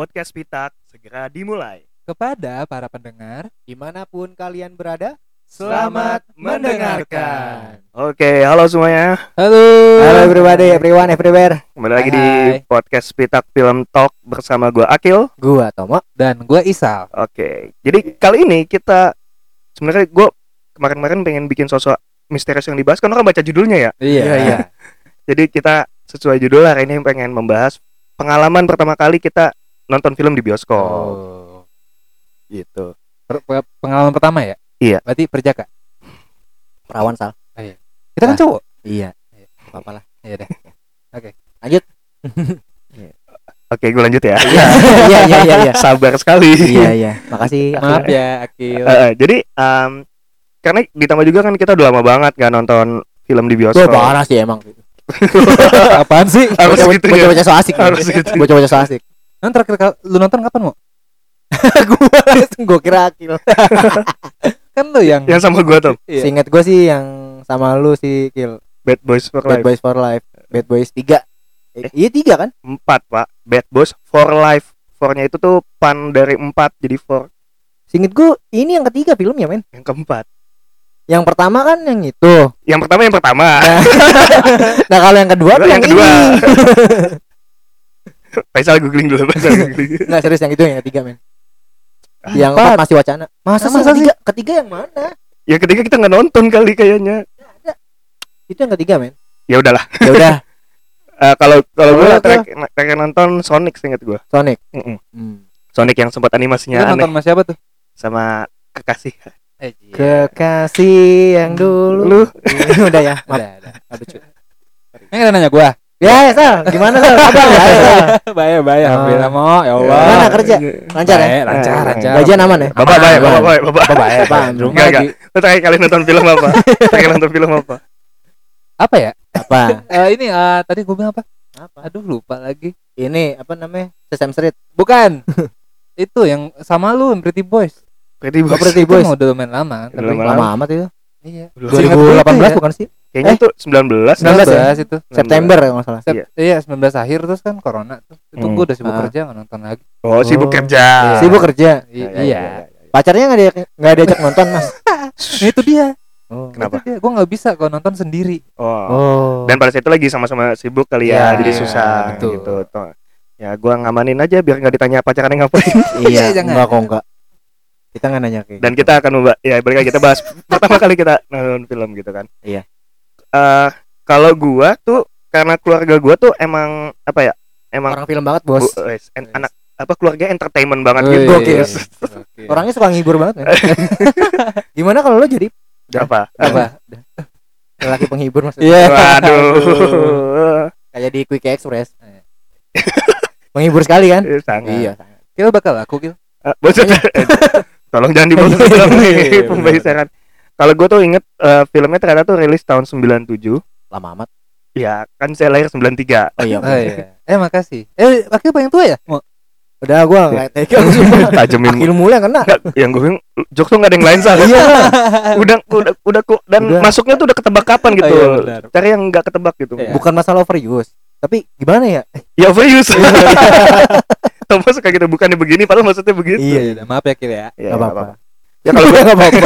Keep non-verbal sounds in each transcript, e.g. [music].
Podcast Pitak segera dimulai. Kepada para pendengar, Di mana pun kalian berada, Selamat mendengarkan. Oke, halo semuanya. halo. Halo everybody, everyone, everywhere. Kembali lagi di podcast Pitak Film Talk bersama gua Akil. Gua Tomo. Dan gue Isal. Oke, jadi kali ini kita sebenarnya gua kemarin-kemarin pengen bikin sosok misterius yang dibahas kan orang baca judulnya ya. Iya, [laughs] iya. Jadi kita sesuai judul hari ini pengen membahas pengalaman pertama kali kita nonton film di bioskop. Oh. Gitu. Per- pe- pengalaman pertama ya? Iya. Berarti perjaka. Perawan Sal. Kita kan Ah. cowok. Iya. Apa lah. Iya deh. Oke, [laughs] gue lanjut ya. Iya, iya, iya, iya, iya. Sabar sekali. Iya, iya. Makasih. Akil. Maaf ya, Akil. Eh, eh, jadi em, karena ditambah juga kan kita udah lama banget gak nonton film di bioskop. parah sih emang. [laughs] Apaan sih? Harus gitu ya. Bocah-bocah so asik. Harus gitu. Bocah-bocah so asik. Kan terakhir lu nonton kapan mau? [laughs] Gua gua kira Akil. [laughs] Kan lu yang Yang sama gua tuh, Iya. Seingat gua sih yang sama lu sih Kil. Bad Boys for Bad Life. Boys for Life. Bad Boys 3. Eh. Iya 3 kan? Empat, Pak. Bad Boys for Life. For-nya itu tuh pan dari empat jadi for Seinget gua ini yang ketiga filmnya, men. yang keempat. Yang pertama kan yang itu. Yang pertama yang pertama. Nah, [laughs] kalau yang kedua tuh Yang yang, kedua. ini. Faisal googling dulu, Faisal [laughs] googling. Enggak serius yang itu yang ketiga, men. Yang Empat. masih wacana. Masa, Masa sih ketiga? Ketiga yang mana? ya ketika kita nggak nonton kali kayaknya. Itu yang ketiga, men. Ya udahlah. Ya udah, [laughs] Eh, kalau kalau terakhir terakhir nonton Sonic seinget gua. Sonic. Mm-mm. Hmm. Sonic yang sempat animasinya nonton aneh sama siapa tuh? sama kekasih. Eh, Kekasih yang dulu. Lu [laughs] udah ya. Maaf. Udah, udah. Aduh, cu. Ini ada nanya gua. Ya, ya, Sal. Gimana, Sal? Kabar [laughs] ya, Sal? Bahaya, bahaya. Ah. Alhamdulillah, Mo. Ya Allah. Gimana kerja? Lancar ya? Baik, lancar, Eh, lancar. Gajian aman ya? Bapak baik, bapak baik, bapak. Apa bahaya? Apaan? Rumah Enggak, lagi. Lu terakhir kali nonton film apa? terakhir nonton film apa? Apa ya? Apa? [laughs] Eh, ini eh, tadi gua bilang apa? Apa? Aduh, lupa lagi. Ini apa namanya? Sesame Street. Bukan. [laughs] itu yang sama lu Pretty Boys. Pretty Oh, Boys. Pretty Boys. udah lumayan lama. Udah Tapi lama. Amat itu. iya. Udah Seingat gua itu 2018 ya. bukan sih? Kayaknya tuh 19 19 ya? 19 itu. September kalau nggak salah. Sep- Iya. iya. 19 akhir terus kan corona tuh. Itu Hmm. gua udah sibuk Ah. kerja nggak nonton lagi. Oh, sibuk Oh. kerja. Iya. Sibuk kerja. I- Ya, ya, iya. ya, ya, ya. Pacarnya nggak diajak nggak diajak nonton, Mas. Nah, [laughs] itu dia. Oh. Kenapa? Itu dia. Gua nggak bisa kalau nonton sendiri. Oh. Oh. Dan pada saat itu lagi sama-sama sibuk kali ya, Iya, jadi susah betul. gitu. Tuh. Ya, gua ngamanin aja biar nggak ditanya pacarannya ngapain. [laughs] iya, jangan. enggak kok enggak. Kita nggak nanya kayak Dan gitu. kita akan membahas ya balik lagi kita bahas pertama kali kita nonton film gitu kan. Iya. Eh kalau gua tuh karena keluarga gua tuh emang apa ya? Emang orang film banget, Bos. bu- wes, en- anak apa keluarga entertainment banget Wih, gitu. Gokil. [laughs] gokil. Orangnya suka ngibur banget, men. [laughs] Gimana kalau lo jadi Apa? apa? lelaki penghibur maksudnya? Iya. Waduh. Kayak di Quick Express. [laughs] Menghibur sekali kan? Eh, sangat. Iya. Kil bakal aku Kil. Eh, maksudnya tolong jangan ke film nih Iya, pembicaraan. Kalau gue tuh inget eh, filmnya ternyata tuh rilis tahun 97 Lama amat. Ya kan saya lahir 93 Oh iya. [laughs] Oh iya. Eh makasih. Eh Akil paling tua ya? Mau Udah gua enggak tega sumpah. [laughs] Tajemin mulai yang kena. Nggak, yang gue bilang jokes tuh gak ada yang lain salah [laughs] Iya. udah udah udah kok dan Udah. masuknya tuh udah ketebak kapan gitu Oh, iya, benar. cari yang nggak ketebak gitu Iya. Bukan masalah overuse. Tapi gimana ya? ya overuse Thomas suka gitu bukannya begini padahal maksudnya begitu Iya, iya. Maaf ya Kil ya. ya, Enggak nggak apa-apa. Ya kalau gue Enggak apa-apa.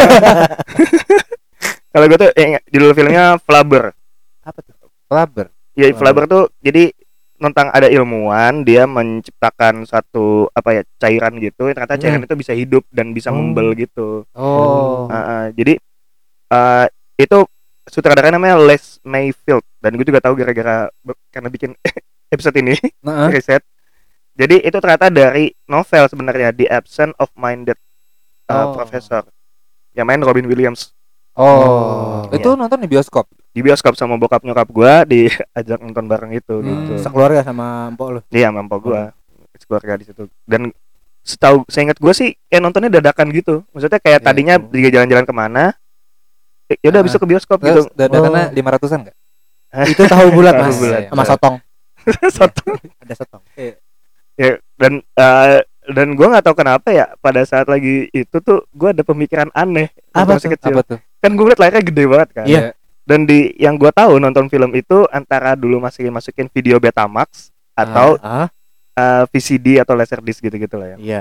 kalau gue tuh eh, judul filmnya Flubber Apa tuh? Laber. ya Flubber. Flubber tuh jadi tentang ada ilmuwan dia menciptakan satu apa ya cairan gitu ternyata cairan itu bisa hidup dan bisa Oh. membel gitu Oh. Ah, ah. jadi eh, itu sutradaranya namanya Les Mayfield dan gue juga tahu gara-gara karena bikin [laughs] episode ini Nah, [laughs] riset jadi itu ternyata dari novel sebenarnya The Absence of Minded uh, Oh. Professor yang main Robin Williams Oh. Oh, Itu nonton di bioskop. di bioskop sama bokap nyokap gua [laughs] diajak nonton bareng itu Hmm. gitu Sekeluarga sama empok lu. iya mampu gua keluarga di situ dan setahu saya ingat gua sih kayak nontonnya dadakan gitu maksudnya kayak Iya, tadinya dia jalan-jalan ke mana eh, ya udah Ah. bisa ke bioskop Terus gitu dadakannya Oh. lima ratusan nggak? [laughs] Itu tahu bulat, Tahu Mas. bulat. Sama sotong. [laughs] Satu. Ada sotong. ya dan eh, dan gua nggak tahu kenapa ya pada saat lagi itu tuh gua ada pemikiran aneh Apa masih tuh? kecil Apa tuh? kan gue liat layarnya gede banget kan Iya. dan di yang gua tahu nonton film itu antara dulu masih masukin video Betamax atau Ah, eh, VCD atau laserdisc gitu-gitu lah ya. Iya.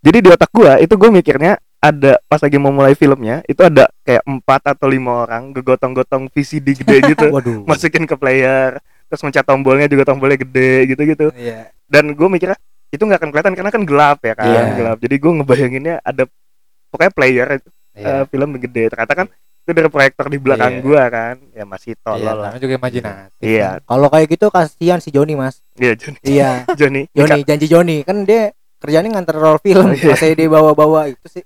Jadi di otak gua itu gue mikirnya ada pas lagi mau mulai filmnya itu ada kayak empat atau lima orang gegotong-gotong VCD gede [laughs] gitu Waduh. masukin ke player terus mencet tombolnya juga tombolnya gede gitu-gitu Iya. dan gue mikirnya itu nggak akan kelihatan karena kan gelap ya kan Iya. gelap jadi gue ngebayanginnya ada pokoknya player Iya. eh, film gede ternyata kan itu dari proyektor di belakang Iya. gua kan ya masih Iya, tolol lah namanya juga imajinatif. iya Kalau kayak gitu kasihan si Joni, Mas. iya Johnny Iya. Johnny [laughs] Joni, janji Joni kan dia kerjanya nganter roll film, Oh, iya. masih dia bawa-bawa itu sih.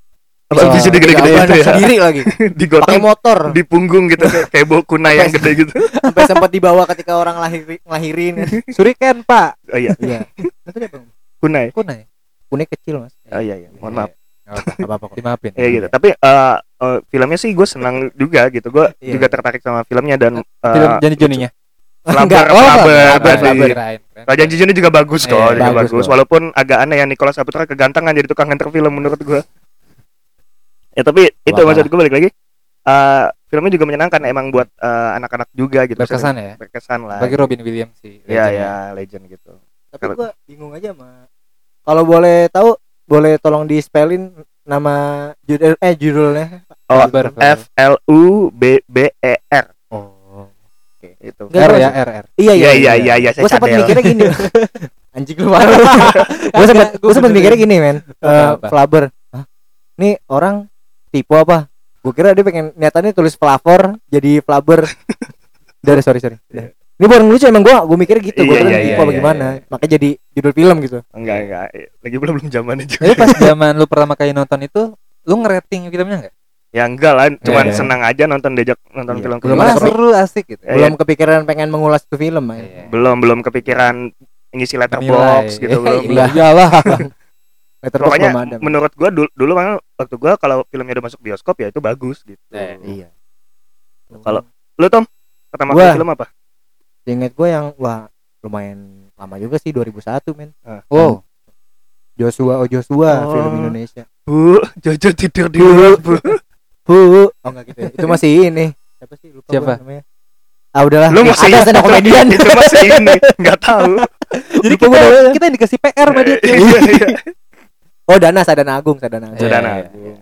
apa Bisa- VCD gede-gede Iya, itu ya sendiri lagi. [laughs] Pakai digotong motor. di punggung gitu kayak [laughs] kayak bawa kunai yang gede gitu Sampai sempat dibawa ketika orang lahir ngelahirin. Suriken, Pak. oh iya Iya. Itu dia, Bang. Kunai Kunai. Kuning kecil, Mas. oh iya iya mohon maaf Nggak apa-apa. Apa apa kok. [laughs] Dimaafin. ya gitu tapi eh, eh, filmnya sih gue senang juga gitu gue Iya, juga iya. tertarik sama filmnya dan eh, Film Flaber, tadi. Flaber. Kirain. kirain. Raja Jijuni juga bagus kok, Iya, juga bagus bagus. kok. Walaupun agak aneh ya Nicholas Saputra kegantengan jadi tukang nganter film menurut gua. Ya tapi itu Wah. maksud gua balik lagi. eh filmnya juga menyenangkan emang buat anak-anak juga gitu. Berkesan ya. Berkesan lah. Bagi Robin Williams sih. Iya ya, legend gitu. Tapi Kalau- gua bingung aja sama Kalau boleh tahu, boleh tolong di spellin nama judul eh judulnya. Oh, Flaber. F L U B B E R Oh. itu. Enggak, R ya, R R. Iya Iya iya iya iya saya Gue sempat mikirnya gini. [laughs] Anjing lu parah. Gue sempat gue sempat mikirnya gini, men. Eh, Apa? Flaber. Hah? Nih orang tipe apa? Gue kira dia pengen niatannya tulis flavor jadi flaber. Udah, [laughs] sorry sorry. Udah. Ini baru lucu emang gua gue mikirnya gitu, gue Iya, kira iya, tipe iya, apa iya, gimana. iya. Makanya jadi judul film gitu. Enggak enggak. Lagi belum belum zamannya juga. Jadi pas [laughs] zaman lu pertama kali nonton itu, lu ngerating filmnya enggak? Ya enggak lah, cuman Iya. senang aja nonton diajak nonton Iya. film Belum film. seru asik gitu. Eh, Belum kepikiran pengen mengulas itu film, ya. Belum belum kepikiran ngisi letterbox Menilai. gitu [laughs] belum. Iya, iyalah. [laughs] Letterboxd Pokoknya belum ada. menurut gua dulu dulu kan waktu gua kalau filmnya udah masuk bioskop ya itu bagus gitu. Eh, Iya. Kalau lu Tom pertama Gua- kali film apa? Ingat gue yang wah lumayan lama juga sih 2001 men. Wow. Joshua oh Joshua Oh. film Indonesia. Bu, Jojo tidur di Bu. luar, Bu. Hu. Oh enggak gitu. ya. Itu masih ini. Siapa sih lupa Siapa? namanya. Ah udahlah. Lu masih ada stand up komedian. [laughs] itu masih ini, enggak tahu. [laughs] Jadi Lupa kita namanya. kita yang dikasih PR sama dia. [laughs] Iya, iya. Oh Dana Sadana Agung, Sadana Agung. Sudana. iya.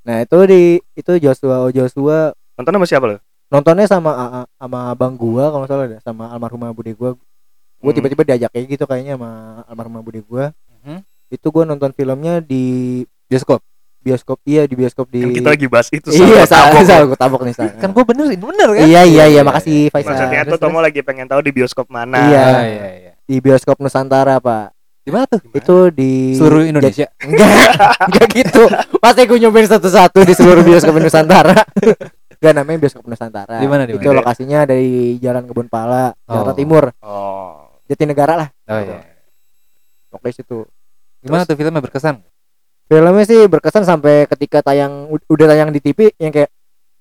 Nah, itu di itu Joshua oh Joshua Nonton sama siapa lu? Nontonnya sama a- a- sama abang gua kalau salah deh, sama almarhumah bude gua. Gua Hmm. tiba-tiba diajak kayak gitu kayaknya sama almarhumah bude gua. Mhm. Itu gua nonton filmnya di Bioskop. bioskop iya di bioskop di Kan kita lagi bahas itu Iya, salah, tabok. salah, gua tabok nih salah. Kan gua benerin, bener kan? Iya iya iya makasih Faisal. Maksudnya tuh Tomo lagi pengen tahu di bioskop mana. Iya. Ah, iya, iya. Di bioskop Nusantara, Pak. Di mana tuh? Itu di Seluruh Indonesia. Enggak, [laughs] enggak gitu. Pasti gue nyobain satu-satu di seluruh bioskop Nusantara. [laughs] Enggak namanya bioskop Nusantara. Di mana, di Itu lokasinya dari Jalan Kebun Pala, Jakarta Oh. Timur, Oh. Jatinegara lah. Oh iya. Pokoknya situ. Gimana tuh filmnya berkesan? Filmnya sih berkesan sampai ketika tayang udah tayang di TV yang kayak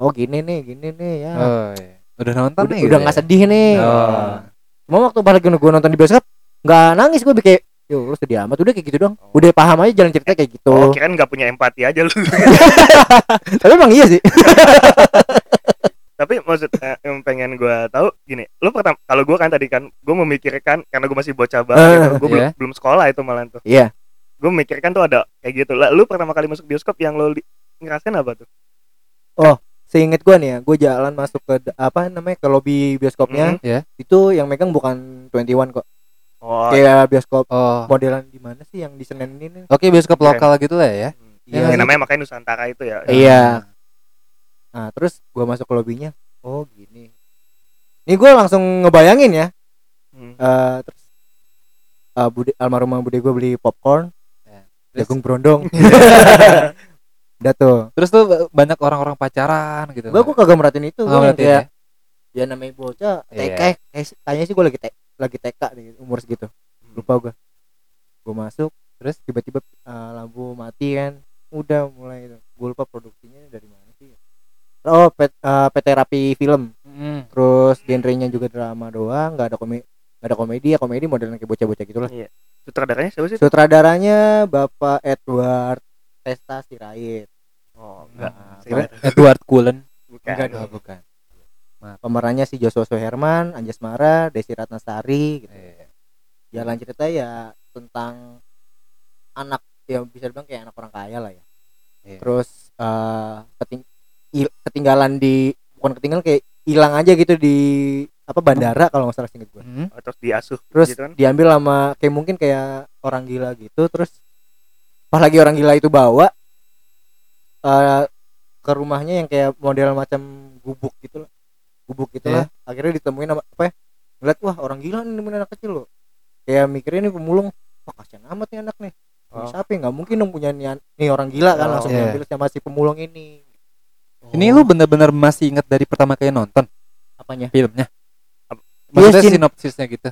oh gini nih, gini nih ya. Oh iya. Udah nonton udah nih. udah gitu nggak ya? sedih nih. Oh. Cuma waktu balik gue nonton di bioskop nggak nangis gue kayak yo lu sedih amat udah kayak gitu dong. Udah paham aja jalan cerita kayak gitu. Oh, kirain nggak punya empati aja lu. [laughs] Tapi emang iya sih. [laughs] Tapi maksudnya yang pengen gua tahu gini, lu pertama kalau gua kan tadi kan gua memikirkan karena gua masih bocah banget Eh, gitu. Gua belum, iya. belum sekolah itu malah tuh. Iya. Gua memikirkan tuh ada kayak gitu. Lah, lu pertama kali masuk bioskop yang lu li- ngerasain apa tuh? Seinget gue nih ya, gue jalan masuk ke apa namanya ke lobby bioskopnya. Mhm. Iya. Itu yang megang bukan 21 kok. Oh, Kayak bioskop Oh. modelan di mana sih yang di Senen ini? nih? Oke, bioskop Keren. lokal gitu lah ya. iya. Iya. Ya, namanya makanya Nusantara itu ya. Iya. Nah, terus gua masuk ke lobbynya. Oh, gini. Ini gue langsung ngebayangin ya. Hmm. eh terus eh bude almarhumah bude gue beli popcorn, Ya. Terus- jagung brondong. [laughs] Udah tuh. Terus tuh banyak orang-orang pacaran gitu. Gua gua kagak merhatiin itu. Oh, Gua kayak ya. ya namanya bocah Iya. TK eh, kayaknya sih gue lagi te- lagi TK deh umur segitu. Lupa gue gue masuk terus tiba-tiba eh, lampu mati kan. Udah mulai gue lupa produksinya dari mana sih. Oh pet, eh, PT Rapi Film. Mm. terus genrenya juga drama doang nggak ada komedi nggak ada komedi ya komedi modelnya kayak bocah-bocah gitulah. Sutradaranya siapa sih? sutradaranya Bapak Edward Testa Sirait. Oh, enggak. Nah, Edward Cullen. bukan. Enggak Oh, bukan. pemerannya si Joshua Suherman, Anjas Mara, Desi Ratnasari gitu. Iya. jalan cerita ya tentang anak ya bisa dibilang kayak anak orang kaya lah ya Iya. terus eh, keting- ketinggalan di bukan ketinggalan kayak hilang aja gitu di apa bandara kalau nggak salah singkat gue Hmm. Oh, terus diasuh terus gitu kan diambil sama kayak mungkin kayak orang gila gitu terus pas lagi orang gila itu bawa eh, ke rumahnya yang kayak model macam gubuk gitu lah gubuk gitu lah akhirnya ditemuin sama apa ya ngeliat wah orang gila nih nemuin anak kecil loh kayak mikirnya nih pemulung wah kasihan amat nih anak nih Oh. siapa ya nggak mungkin dong punya nih, nih orang gila kan Oh, langsung iya. diambil sama si pemulung ini Ini lu bener-bener masih inget dari pertama kali nonton apanya filmnya? Maksudnya Iya, Sin. sinopsisnya gitu.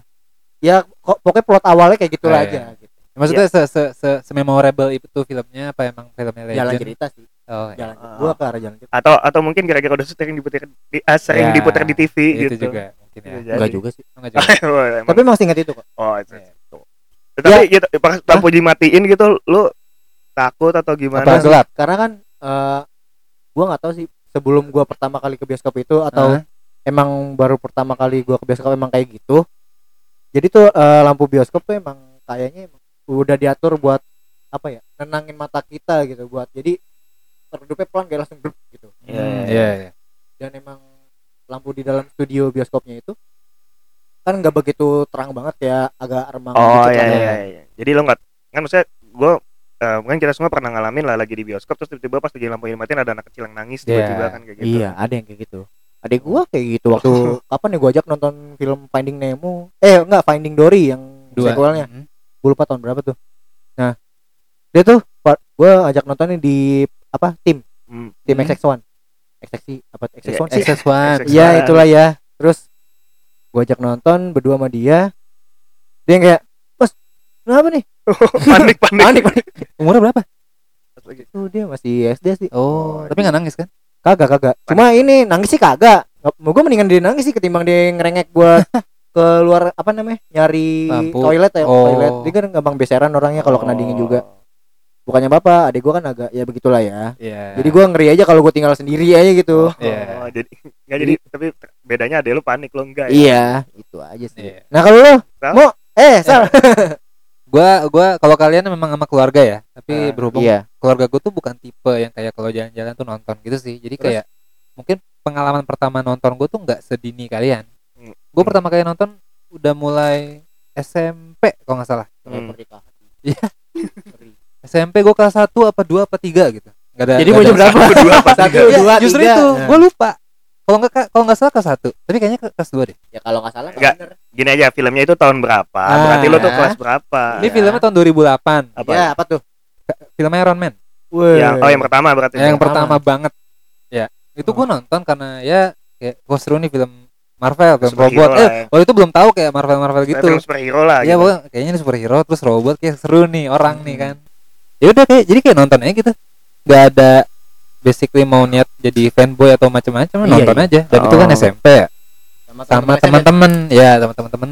ya kok pokoknya plot awalnya kayak gitulah Eh, aja gitu. Maksudnya se se se, memorable itu filmnya apa emang filmnya legend? jalan cerita sih Oh, iya. jalan Ah. gua ke arah jalan cerita atau atau mungkin gara-gara udah sering diputar di ah, sering Ya, diputar di TV itu gitu juga mungkin ya. Enggak jadi. juga sih [laughs] Enggak juga. Oh, emang. tapi emang singkat itu kok oh itu, Iya. itu. tapi gitu pas lampu dimatiin gitu lu takut atau gimana Apa gelap? karena kan eh gua nggak tahu sih sebelum gua pertama kali ke bioskop itu atau Hah? emang baru pertama kali gua ke bioskop emang kayak gitu jadi tuh eh, lampu bioskop tuh emang kayaknya emang udah diatur buat apa ya nenangin mata kita gitu buat jadi redupnya pelan kayak langsung grup gitu Iya, Hmm, iya, Iya, iya. dan emang lampu di dalam studio bioskopnya itu kan nggak begitu terang banget ya agak remang oh dikit iya, lah iya, ya. iya. jadi lo nggak kan maksudnya gue eh, mungkin kita semua pernah ngalamin lah lagi di bioskop terus tiba-tiba pas lagi lampu dimatiin ada anak kecil yang nangis Iya. tiba-tiba kan kayak gitu Iya, ada yang kayak gitu. Adik gua kayak gitu waktu [laughs] kapan ya gua ajak nonton film Finding Nemo. Eh, enggak Finding Dory yang Dua. sequelnya. Mhm. Gua lupa tahun berapa tuh. Nah, dia tuh gua ajak nontonnya di apa? Tim, Hmm. tim Hmm. XX1. XX apa XX1 Iya, sih? XX1. XX1. Iya, itulah ya. Terus gua ajak nonton berdua sama dia. Dia yang kayak, "Mas, kenapa nih?" [laughs] panik panik Panik, panik. Umurnya berapa? Tuh dia masih SD sih. Oh, Oh, tapi nggak nangis kan? Kagak, kagak. Cuma ini nangis sih kagak. Mau gue mendingan dia nangis sih ketimbang dia ngerengek buat [laughs] keluar apa namanya? Nyari Lampu. toilet ya, Oh. toilet. Dia kan gampang beseran orangnya kalau kena dingin juga. Oh. Bukannya bapak, adik gue kan agak ya begitulah ya. Iya. Jadi gue ngeri aja kalau gue tinggal sendiri aja gitu. Oh, Iya. jadi [laughs] nggak jadi tapi bedanya ada lu panik lo enggak ya Iya, itu aja sih. Iya. Nah kalau lo Sal? mau eh sal. [laughs] Gua gua kalau kalian memang sama keluarga ya, tapi Ah, berhubung Iya. keluarga gue tuh bukan tipe yang kayak kalau jalan-jalan tuh nonton gitu sih. Jadi Terus? kayak mungkin pengalaman pertama nonton gue tuh nggak sedini kalian. Hmm. Gue pertama kali nonton udah mulai SMP kalau nggak salah. Hmm. Iya. SMP gue kelas 1 apa 2 apa 3 gitu. Nggak ada. Jadi mau berapa? Satu, dua, apa Satu, tiga? Iya, dua, justru tiga. itu, Nah. gue lupa. Kalau nggak kalau nggak salah kelas 1 tapi kayaknya ke kelas 2 deh. Ya kalau nggak salah Nggak. bener. gini aja filmnya itu tahun berapa Ah. berarti lu tuh kelas berapa Ini Iya. filmnya tahun 2008. apa Ya apa tuh? Filmnya Iron Man. Weh. yang oh yang pertama berarti yang pertama. pertama banget. Ya, itu gue Oh. nonton karena ya kayak wah seru nih film Marvel, film Superhero robot. Eh, ya. waktu itu belum tahu kayak Marvel Marvel gitu. film superhero lah Iya, gitu. kayaknya ini superhero terus robot kayak seru nih orang nih Hmm. kan. Ya udah kayak jadi kayak nonton aja gitu. Gak ada basically mau niat jadi fanboy atau macam-macam Iya, nonton iya. aja. Dan itu kan Oh. SMP ya. Sama teman-teman ya, sama teman-teman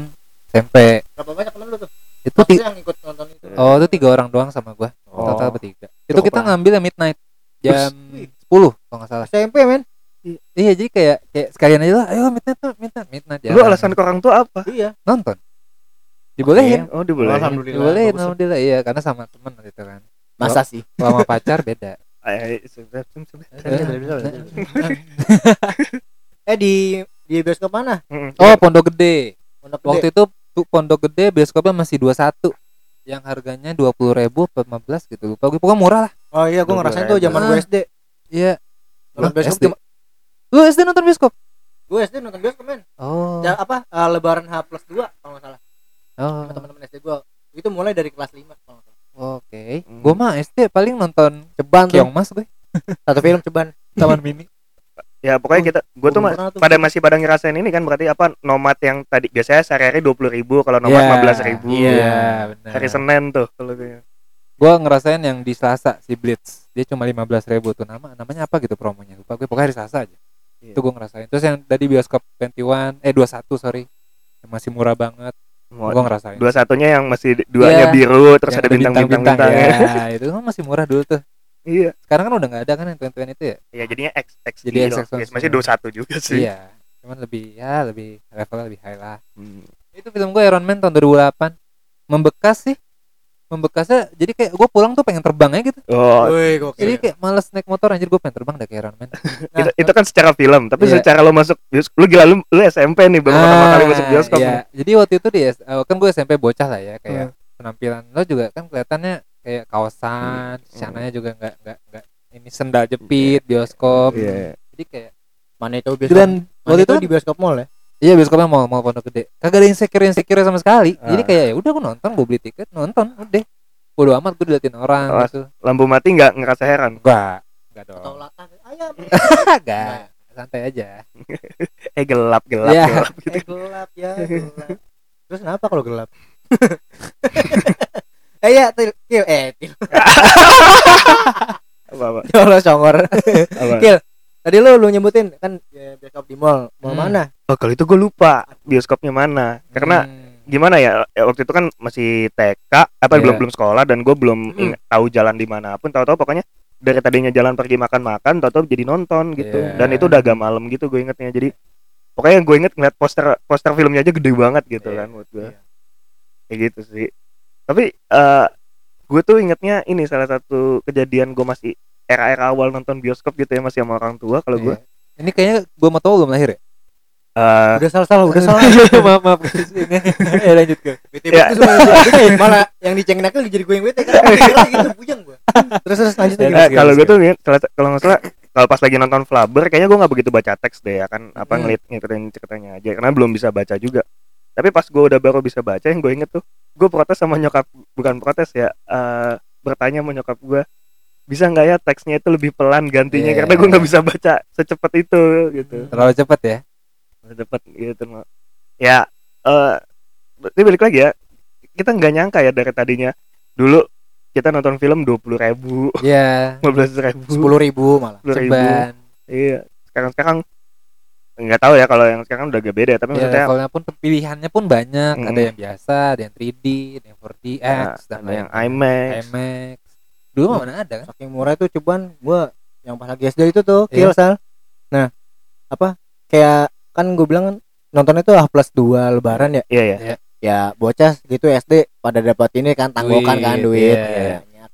SMP. Berapa banyak temen lu tuh? Itu ti- yang ikut nonton itu? oh, itu tiga orang doang sama gua. Oh. Total bertiga. Itu Cukup kita lah. ngambil midnight jam. 10 kalau nggak salah. SMP men. Iya, jadi kayak kayak sekalian aja lah, ayo midnight tuh, midnight, midnight ya. lu alasan ke orang tua apa Iya. nonton. Dibolehin. oh dibolehin Alhamdulillah. Dibolehin, alhamdulillah iya karena sama temen gitu kan. Masa sih? Kalau sama pacar beda. Eh di di bioskop mana? Oh, Pondok Gede. Pondok Gede. Waktu itu tuh Pondok Gede bioskopnya masih 21 yang harganya 20.000 ribu 15 gitu lupa gue pokoknya murah lah Oh iya, gue ngerasain tuh zaman gue SD. iya Nonton Lah, bioskop SD. lu SD nonton bioskop gue SD nonton bioskop men. oh Ja, apa? eh, lebaran H plus 2 kalau nggak salah. oh teman-teman SD gue. Itu mulai dari kelas 5 kalau nggak salah. Oke Hmm. gue mah SD paling nonton Ceban tuh. Mas gue [laughs] Satu film ceban. Taman Mini ya pokoknya kita gue tuh Belum ma- pernah tuh. pada masih pada ngerasain ini kan berarti apa nomad yang tadi biasanya sehari-hari dua puluh ribu kalau nomad Iya, lima belas ribu Iya. benar hari senin tuh kalau gue gue ngerasain yang di Selasa si Blitz dia cuma 15.000 ribu tuh nama namanya apa gitu promonya lupa gue pokoknya hari Selasa aja Iya. itu gue ngerasain terus yang tadi bioskop 21 eh 21 sorry yang masih murah banget gue ngerasain. dua satunya yang masih duanya Iya. biru terus Yang ada bintang-bintang bintangnya ya. [laughs] Itu kan masih murah dulu tuh. Iya. Sekarang kan udah nggak ada kan yang 21 itu ya? Ya jadinya X X Jadi gitu. XX Ya, masih dua satu juga sih. Iya cuman lebih ya lebih levelnya lebih high lah. Hmm. itu film gue Iron Man tahun 2008 membekas sih membekasnya jadi kayak gue pulang tuh pengen terbang aja gitu Oh, Woi, gokil. jadi kayak males naik motor anjir gue pengen terbang dah kayak Iron Man [laughs] itu, itu kan secara film, tapi Iya. secara lo masuk bioskop, lu gila lu, lu SMP nih baru pertama kali masuk bioskop. iya. nih. jadi waktu itu di S- eh, kan gue SMP bocah lah ya kayak Hmm. penampilan lo juga kan kelihatannya kayak kaosan Hmm. sananya juga nggak nggak nggak ini sendal jepit bioskop Iya. jadi kayak Mana itu bioskop? dan waktu itu itu di bioskop mall ya? Iya bioskopnya mau mau pondok gede. Kagak ada insecure insecure sama sekali. Jadi Ah. kayak ya udah gue nonton, gue beli tiket, nonton, udah. Bodo amat gue diliatin orang Oh. gitu. Lampu mati nggak ngerasa heran. Enggak, enggak dong. latan ayam. [laughs] Enggak. Santai aja. [laughs] Eh gelap gelap Iya. gelap. [laughs] Eh gelap ya, gelap. Terus kenapa kalau gelap? eh ya, til, til, eh, til. Apa apa? Ya Allah, congor. apa? Kil, tadi lu lu nyebutin kan ya, bioskop di mall. Mall Hmm. mana? Oh kalau itu gue lupa bioskopnya mana. Karena Hmm. gimana ya ya, waktu itu kan masih TK apa Iya. belum belum sekolah dan gue belum Hmm. ingat- tahu jalan di mana pun tahu-tahu pokoknya dari tadinya jalan pergi makan-makan tahu-tahu jadi nonton gitu Iya. dan itu udah agak malam gitu gue ingetnya jadi pokoknya gue inget ngeliat poster poster filmnya aja gede banget gitu Iya. kan buat gue Iya. kayak gitu sih tapi eh gue tuh ingetnya ini salah satu kejadian gue masih era-era awal nonton bioskop gitu ya masih sama orang tua kalau gue Iya. Ini kayaknya gue mau tahu belum lahir ya? eh Udah salah salah, udah salah. [laughs] [laughs] maaf maaf. Ini ya lanjut ke. BTW Ya. itu malah yang dicengin nakal jadi gue yang bete kan. [laughs] Gitu bujang gua. Terus terus lanjut Ya, lagi. Gimana, kalau gue tuh kalau nggak salah kalau pas lagi nonton Flubber kayaknya gue nggak begitu baca teks deh ya kan apa Hmm. ngeliat ngikutin ceritanya aja karena belum bisa baca juga tapi pas gue udah baru bisa baca yang gue inget tuh gue protes sama nyokap bukan protes ya eh, bertanya sama nyokap gue bisa nggak ya teksnya itu lebih pelan gantinya Iya. karena gue nggak bisa baca secepat itu gitu Terlalu cepet ya? cepet gitu Mak. ya eh berarti balik lagi ya kita nggak nyangka ya dari tadinya dulu kita nonton film dua puluh ribu Iya. [laughs] lima belas ribu Sepuluh ribu malah. sepuluh ribu iya sekarang sekarang nggak tahu ya kalau yang sekarang udah agak beda tapi Ya, maksudnya levelnya pun pilihannya pun banyak. Ada Mm. yang biasa, ada yang 3D, ada yang 4DX, nah, dan ada yang. IMAX IMAX. Dulu mah mana ada kan? Saking murah itu cuman gua yang pas lagi SD itu tuh Iya. kill sal. Nah, apa kayak kan gue bilang kan nontonnya tuh ah plus dua lebaran ya. iya ya Ya bocah gitu SD pada dapat ini kan tanggokan kan Duit, iya. Banyak.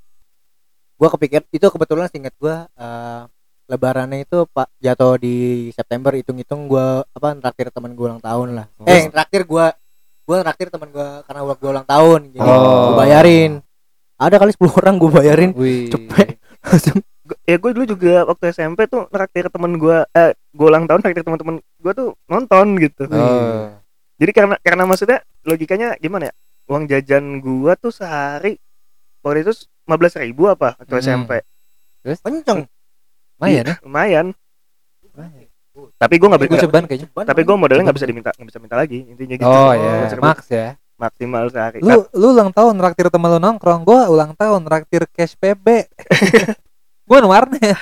Gua kepikir itu kebetulan singkat gua eh, lebarannya itu pak jatuh di September hitung-hitung gua apa traktir teman gua ulang tahun lah. Oh. Eh traktir gua gua traktir teman gua karena gua ulang tahun jadi Oh. gua bayarin. Ada kali 10 orang gua bayarin. Wih. Cepet. Langsung ya gue dulu juga waktu SMP tuh traktir temen gue eh gue ulang tahun traktir teman-teman gue tuh nonton gitu Oh. jadi karena karena maksudnya logikanya gimana ya uang jajan gue tuh sehari waktu itu lima belas ribu apa waktu Hmm. SMP kenceng. Lumayan ya? lumayan tapi gue nggak Gue bisa ceban kayaknya. tapi gue modelnya nggak bisa diminta nggak bisa minta lagi intinya gitu Oh ya, bisa Max ya. Maksimal sehari Lu lu ulang tahun raktir temen lu nongkrong, gua ulang tahun raktir cash PB. [laughs] gua warnet.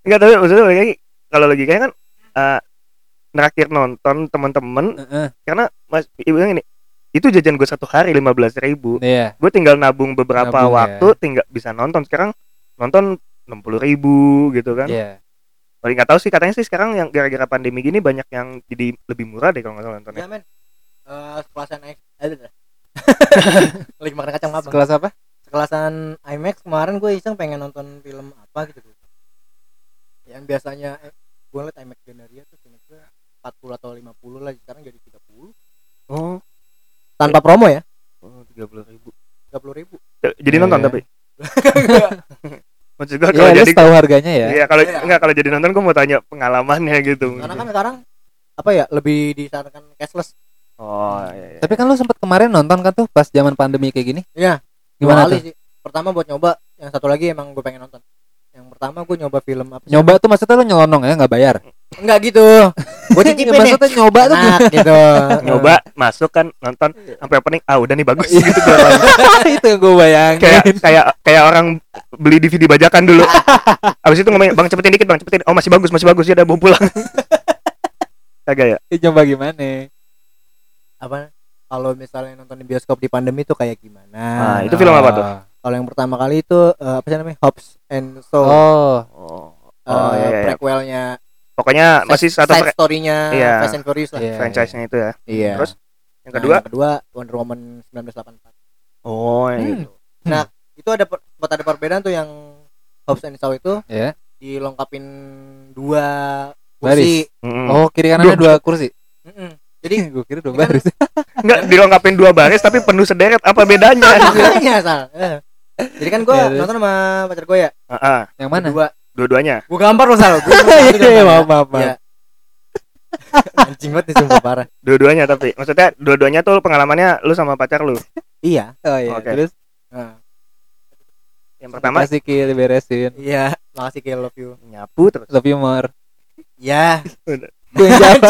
Enggak tapi maksudnya lagi kalau lagi kayak kan eh neraktir nonton teman-teman Heeh. karena mas ibu yang ini itu jajan gue satu hari lima belas ribu Iya. gue tinggal nabung beberapa Nabung, waktu tinggal bisa nonton sekarang nonton enam puluh ribu gitu kan Iya. paling nggak tahu sih katanya sih sekarang yang gara-gara pandemi gini banyak yang jadi lebih murah deh kalau nggak salah nontonnya Ya men. Eh sekelasan X ada. [laughs] Lagi makan kacang apa? Kelas apa? Sekelasan IMAX kemarin gue iseng pengen nonton film apa gitu. Yang biasanya eh, gue liat IMAX Gandaria tuh gue 40 atau 50 lah sekarang jadi 30 oh tanpa promo ya tiga puluh ribu 30 ribu jadi Iya, nonton iya. tapi [laughs] maksud gue Iya, kalau lu jadi tahu harganya ya. Iya kalau Iya. enggak kalau jadi nonton gue mau tanya pengalamannya gitu. karena kan sekarang apa ya lebih disarankan cashless oh iya, iya. Tapi kan lu sempet kemarin nonton kan tuh pas zaman pandemi kayak gini? Iya. Gimana tuh? sih pertama buat nyoba yang satu lagi emang gue pengen nonton yang pertama gue nyoba film apa sih? Nyoba tuh maksudnya lu nyelonong ya nggak bayar? enggak gitu [laughs] gue Ya, cicipin nih maksudnya nyoba tuh enak gitu [laughs] nyoba masuk kan nonton sampai opening ah udah nih bagus Iya. gitu orang. [laughs] itu yang gue bayangin. kayak kayak kayak orang beli DVD bajakan dulu abis itu ngomongin bang cepetin dikit bang cepetin oh masih bagus masih bagus ya udah bawa pulang kagak ya Eh, Nyoba gimana? Apa kalau misalnya nonton di bioskop di pandemi tuh kayak gimana Nah, itu film apa tuh? kalau yang pertama kali itu eh, apa sih namanya Hobbs and Shaw Oh, oh, Eh, oh iya, iya. prequelnya pokoknya masih satu side story-nya Iya. Fast and Furious lah Iya. franchise-nya itu ya iya terus yang Nah, kedua yang kedua Wonder Woman 1984 Oh, Hmm. gitu. itu ada sempat ada perbedaan tuh yang Hobbs and Shaw itu Ya. dilengkapin dua kursi Mm. Oh, kiri kanannya dua kursi. Jadi [laughs] gue kira dua kan- baris. [laughs] Enggak dilengkapin dua baris tapi penuh sederet. Apa bedanya? [laughs] makanya sal Eh. jadi kan gue Ya, terus? nonton sama pacar gue ya Heeh, Yang mana? dua dua-duanya. gue gambar lo sal gue Iya, maaf, maaf. Iya. anjing banget nih sumpah parah Dua-duanya tapi maksudnya dua-duanya tuh pengalamannya lu sama pacar lu. iya Oh iya. Oke. Terus Nah, Yang pertama kasih kill beresin. iya makasih kill love you nyapu terus. Love you more. ya Gue yang jawab.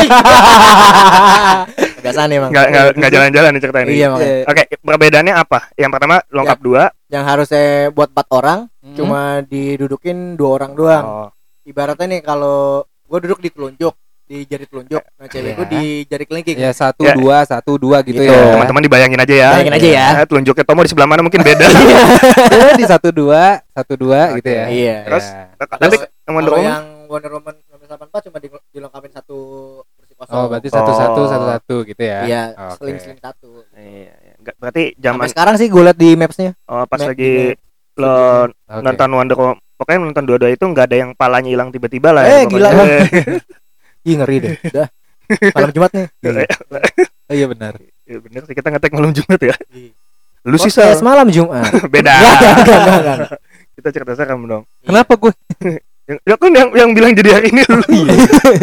kebiasaan [laughs] emang Enggak enggak enggak jalan-jalan nih cerita ini. iya makanya Iya. Oke, perbedaannya apa? Yang pertama lengkap dua. yang harusnya buat empat orang Hmm. cuma didudukin dua orang doang Oh, ibaratnya nih kalau gue duduk di telunjuk di jari telunjuk nah cewek gue Iya. di jari kelingking Ya satu Ya. dua satu dua gitu, Gitu. ya. teman-teman dibayangin aja ya. Bayangin aja ya. Nah, telunjuknya Tomo di sebelah mana mungkin beda. [laughs] Ya, [laughs] di satu dua satu dua Oke. gitu ya. Iya. Terus Ya. Tapi yang Wonder kalau yang Wonder Woman 1984 cuma di- dilengkapin satu kursi kosong Oh, berarti satu satu Oh. satu satu gitu ya. iya Oke. sling sling satu Iya, iya. Berarti zaman sampai sekarang sih gue liat di mapsnya oh, pas Map- lagi lo Oke. nonton Wonder Woman pokoknya nonton dua-dua itu nggak ada yang palanya hilang tiba-tiba lah Eh, ya, gila. pokoknya. [laughs] ih ngeri deh udah malam Jumat nih [laughs] Oh iya benar. ya bener sih kita ngetek malam Jumat ya Iya. lu sih malam Jumat [laughs] beda Enggak, enggak, enggak, enggak, enggak. kita cerita serem dong Kenapa gue? Yang, ya kan yang yang bilang jadi hari ini lu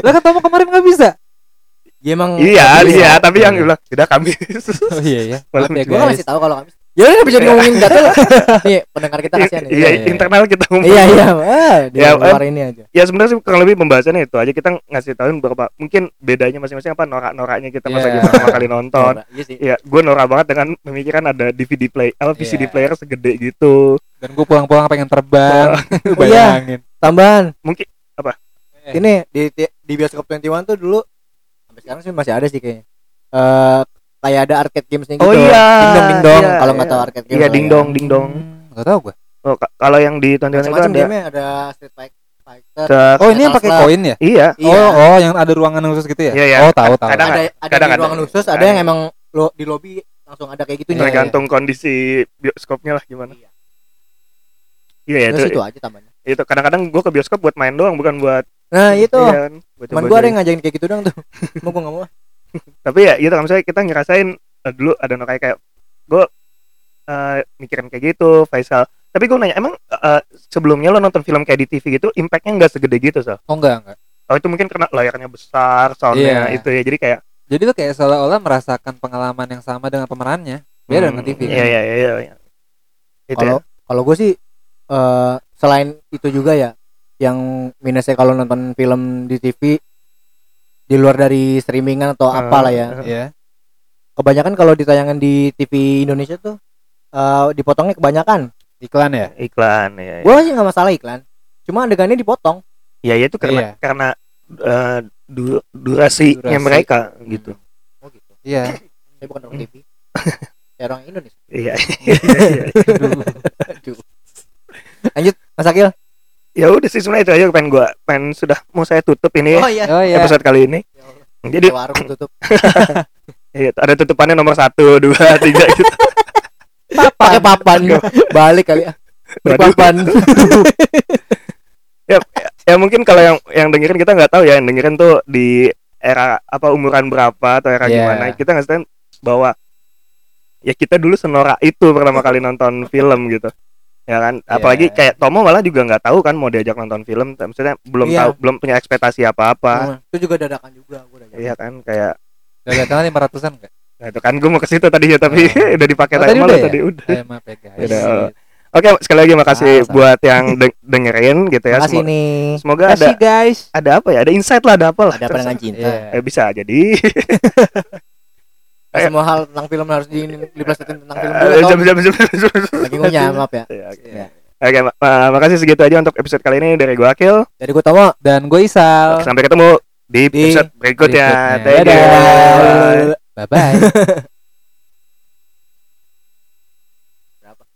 Lah kan kamu kemarin nggak bisa. Ya emang iya iya ya. tapi yang bilang tidak kami [laughs] Oh iya ya. Malam ya Gue guys. masih tahu kalau Kamis Ya udah bisa ngomongin gatel [laughs] Nih pendengar kita kasihan nih iya Iya, iya. internal kita ngomong Iya iya ah, Di Ya, luar ini aja ya sebenarnya sih kurang lebih pembahasannya itu aja kita ngasih tahuin beberapa mungkin bedanya masing-masing apa norak-noraknya kita pas Iya. lagi pertama kali nonton [laughs] Iya ya gue norak banget dengan memikirkan ada DVD play apa VCD Iya. player segede gitu Dan gue pulang-pulang pengen terbang. Oh, iya. Bayangin. Tambahan mungkin Eh. Ini di, di, di bioskop 21 tuh dulu Sampai sekarang sih masih ada sih kayaknya Eh Kayak ada arcade gamesnya gitu Oh iya, Ding dong ding dong iya, Kalau nggak iya. tahu arcade games iya lah ding ya. dong ding dong Hmm, Gak tau gue. oh, ka- kalau yang di tontonan itu ada game ada Street Fighter Fighter Oh ini yang pakai koin ya? iya Iya. Oh, oh yang ada ruangan khusus gitu ya? Iya, iya. Oh tahu tahu. Kadang- ada ada kadang di ada. ruangan khusus, ada Ada. yang emang lo di lobby langsung ada kayak gitu tergantung kondisi bioskopnya lah gimana Iya. iya ya Terus itu itu aja tambahnya. Itu kadang-kadang gue ke bioskop buat main doang bukan buat Nah, itu. iya kan, buat Teman gua ada yang ngajakin kayak gitu dong tuh. [laughs] Mau gua enggak mau. tapi ya gitu kan misalnya kita ngerasain eh, dulu ada no kayak kayak gue eh, mikirin kayak gitu Faisal tapi gue nanya emang eh, sebelumnya lo nonton film kayak di TV gitu impactnya nggak segede gitu so Oh enggak enggak. oh itu mungkin karena layarnya besar soundnya Iya. itu ya jadi kayak Jadi lu kayak seolah-olah merasakan pengalaman yang sama dengan pemerannya. Beda dengan hmm, TV. iya iya iya iya iya. itu Kalau ya. kalau gue sih eh selain itu juga ya yang minusnya kalau nonton film di TV di luar dari streamingan atau Eh, apalah ya. [laughs] Iya. Kebanyakan kalau ditayangan di TV Indonesia tuh eh dipotongnya kebanyakan. Iklan ya? iklan ya Gue sih nggak masalah iklan. Cuma adegannya dipotong. ya ya itu karena Iya. karena eh, du- durasinya Durasi. mereka gitu Oh gitu. Iya. Saya bukan orang TV. Saya [laughs] orang Indonesia. iya. [laughs] Lanjut, Mas Akil. ya udah sih sebenarnya itu aja pengen gua pengen sudah mau saya tutup ini Oh iya. Oh iya. episode kali ini Ya jadi warung tutup. [laughs] Iya, ada tutupannya nomor satu, dua, tiga gitu. Pakai papan. Balik kali ya. Papan. [laughs] Ya mungkin kalau yang yang dengerin kita nggak tahu ya, yang dengerin tuh di era apa umuran berapa atau era Iya. gimana. Kita nggak tahu bahwa ya kita dulu senora itu pertama kali nonton film gitu. Ya kan, apalagi Iya. kayak Tomo malah juga nggak tahu kan mau diajak nonton film, maksudnya belum Iya. tahu, belum punya ekspektasi apa-apa. Hmm, Itu juga dadakan juga udah Iya kan, kayak Udah datang lima ratusan enggak? nah itu kan gue mau ke situ tadi ya tapi Oh. [laughs] udah dipakai Oh, tadi udah ya? tadi udah. Ya. Udah, oh. Oke, sekali lagi makasih Ah, buat yang de- dengerin gitu ya. Makasih Semo- nih. Semoga ada guys. ada apa ya? Ada insight lah, ada apa lah. Ada pandangan cinta. Iya. Eh, bisa jadi. [laughs] Ayo. Semua hal tentang film harus di diplesetin tentang film Eh, dulu. jam- Tom. jam- jam- jam- jam- Lagi ngunyah, maaf ya. Iya, oke. Iya. Oke, ma- ma- makasih segitu aja untuk episode kali ini dari gua Akil. Dari gua Tomo. Dan gue Isal. Sampai ketemu di Di episode berikutnya. berikutnya. Dadah. Bye bye. [laughs]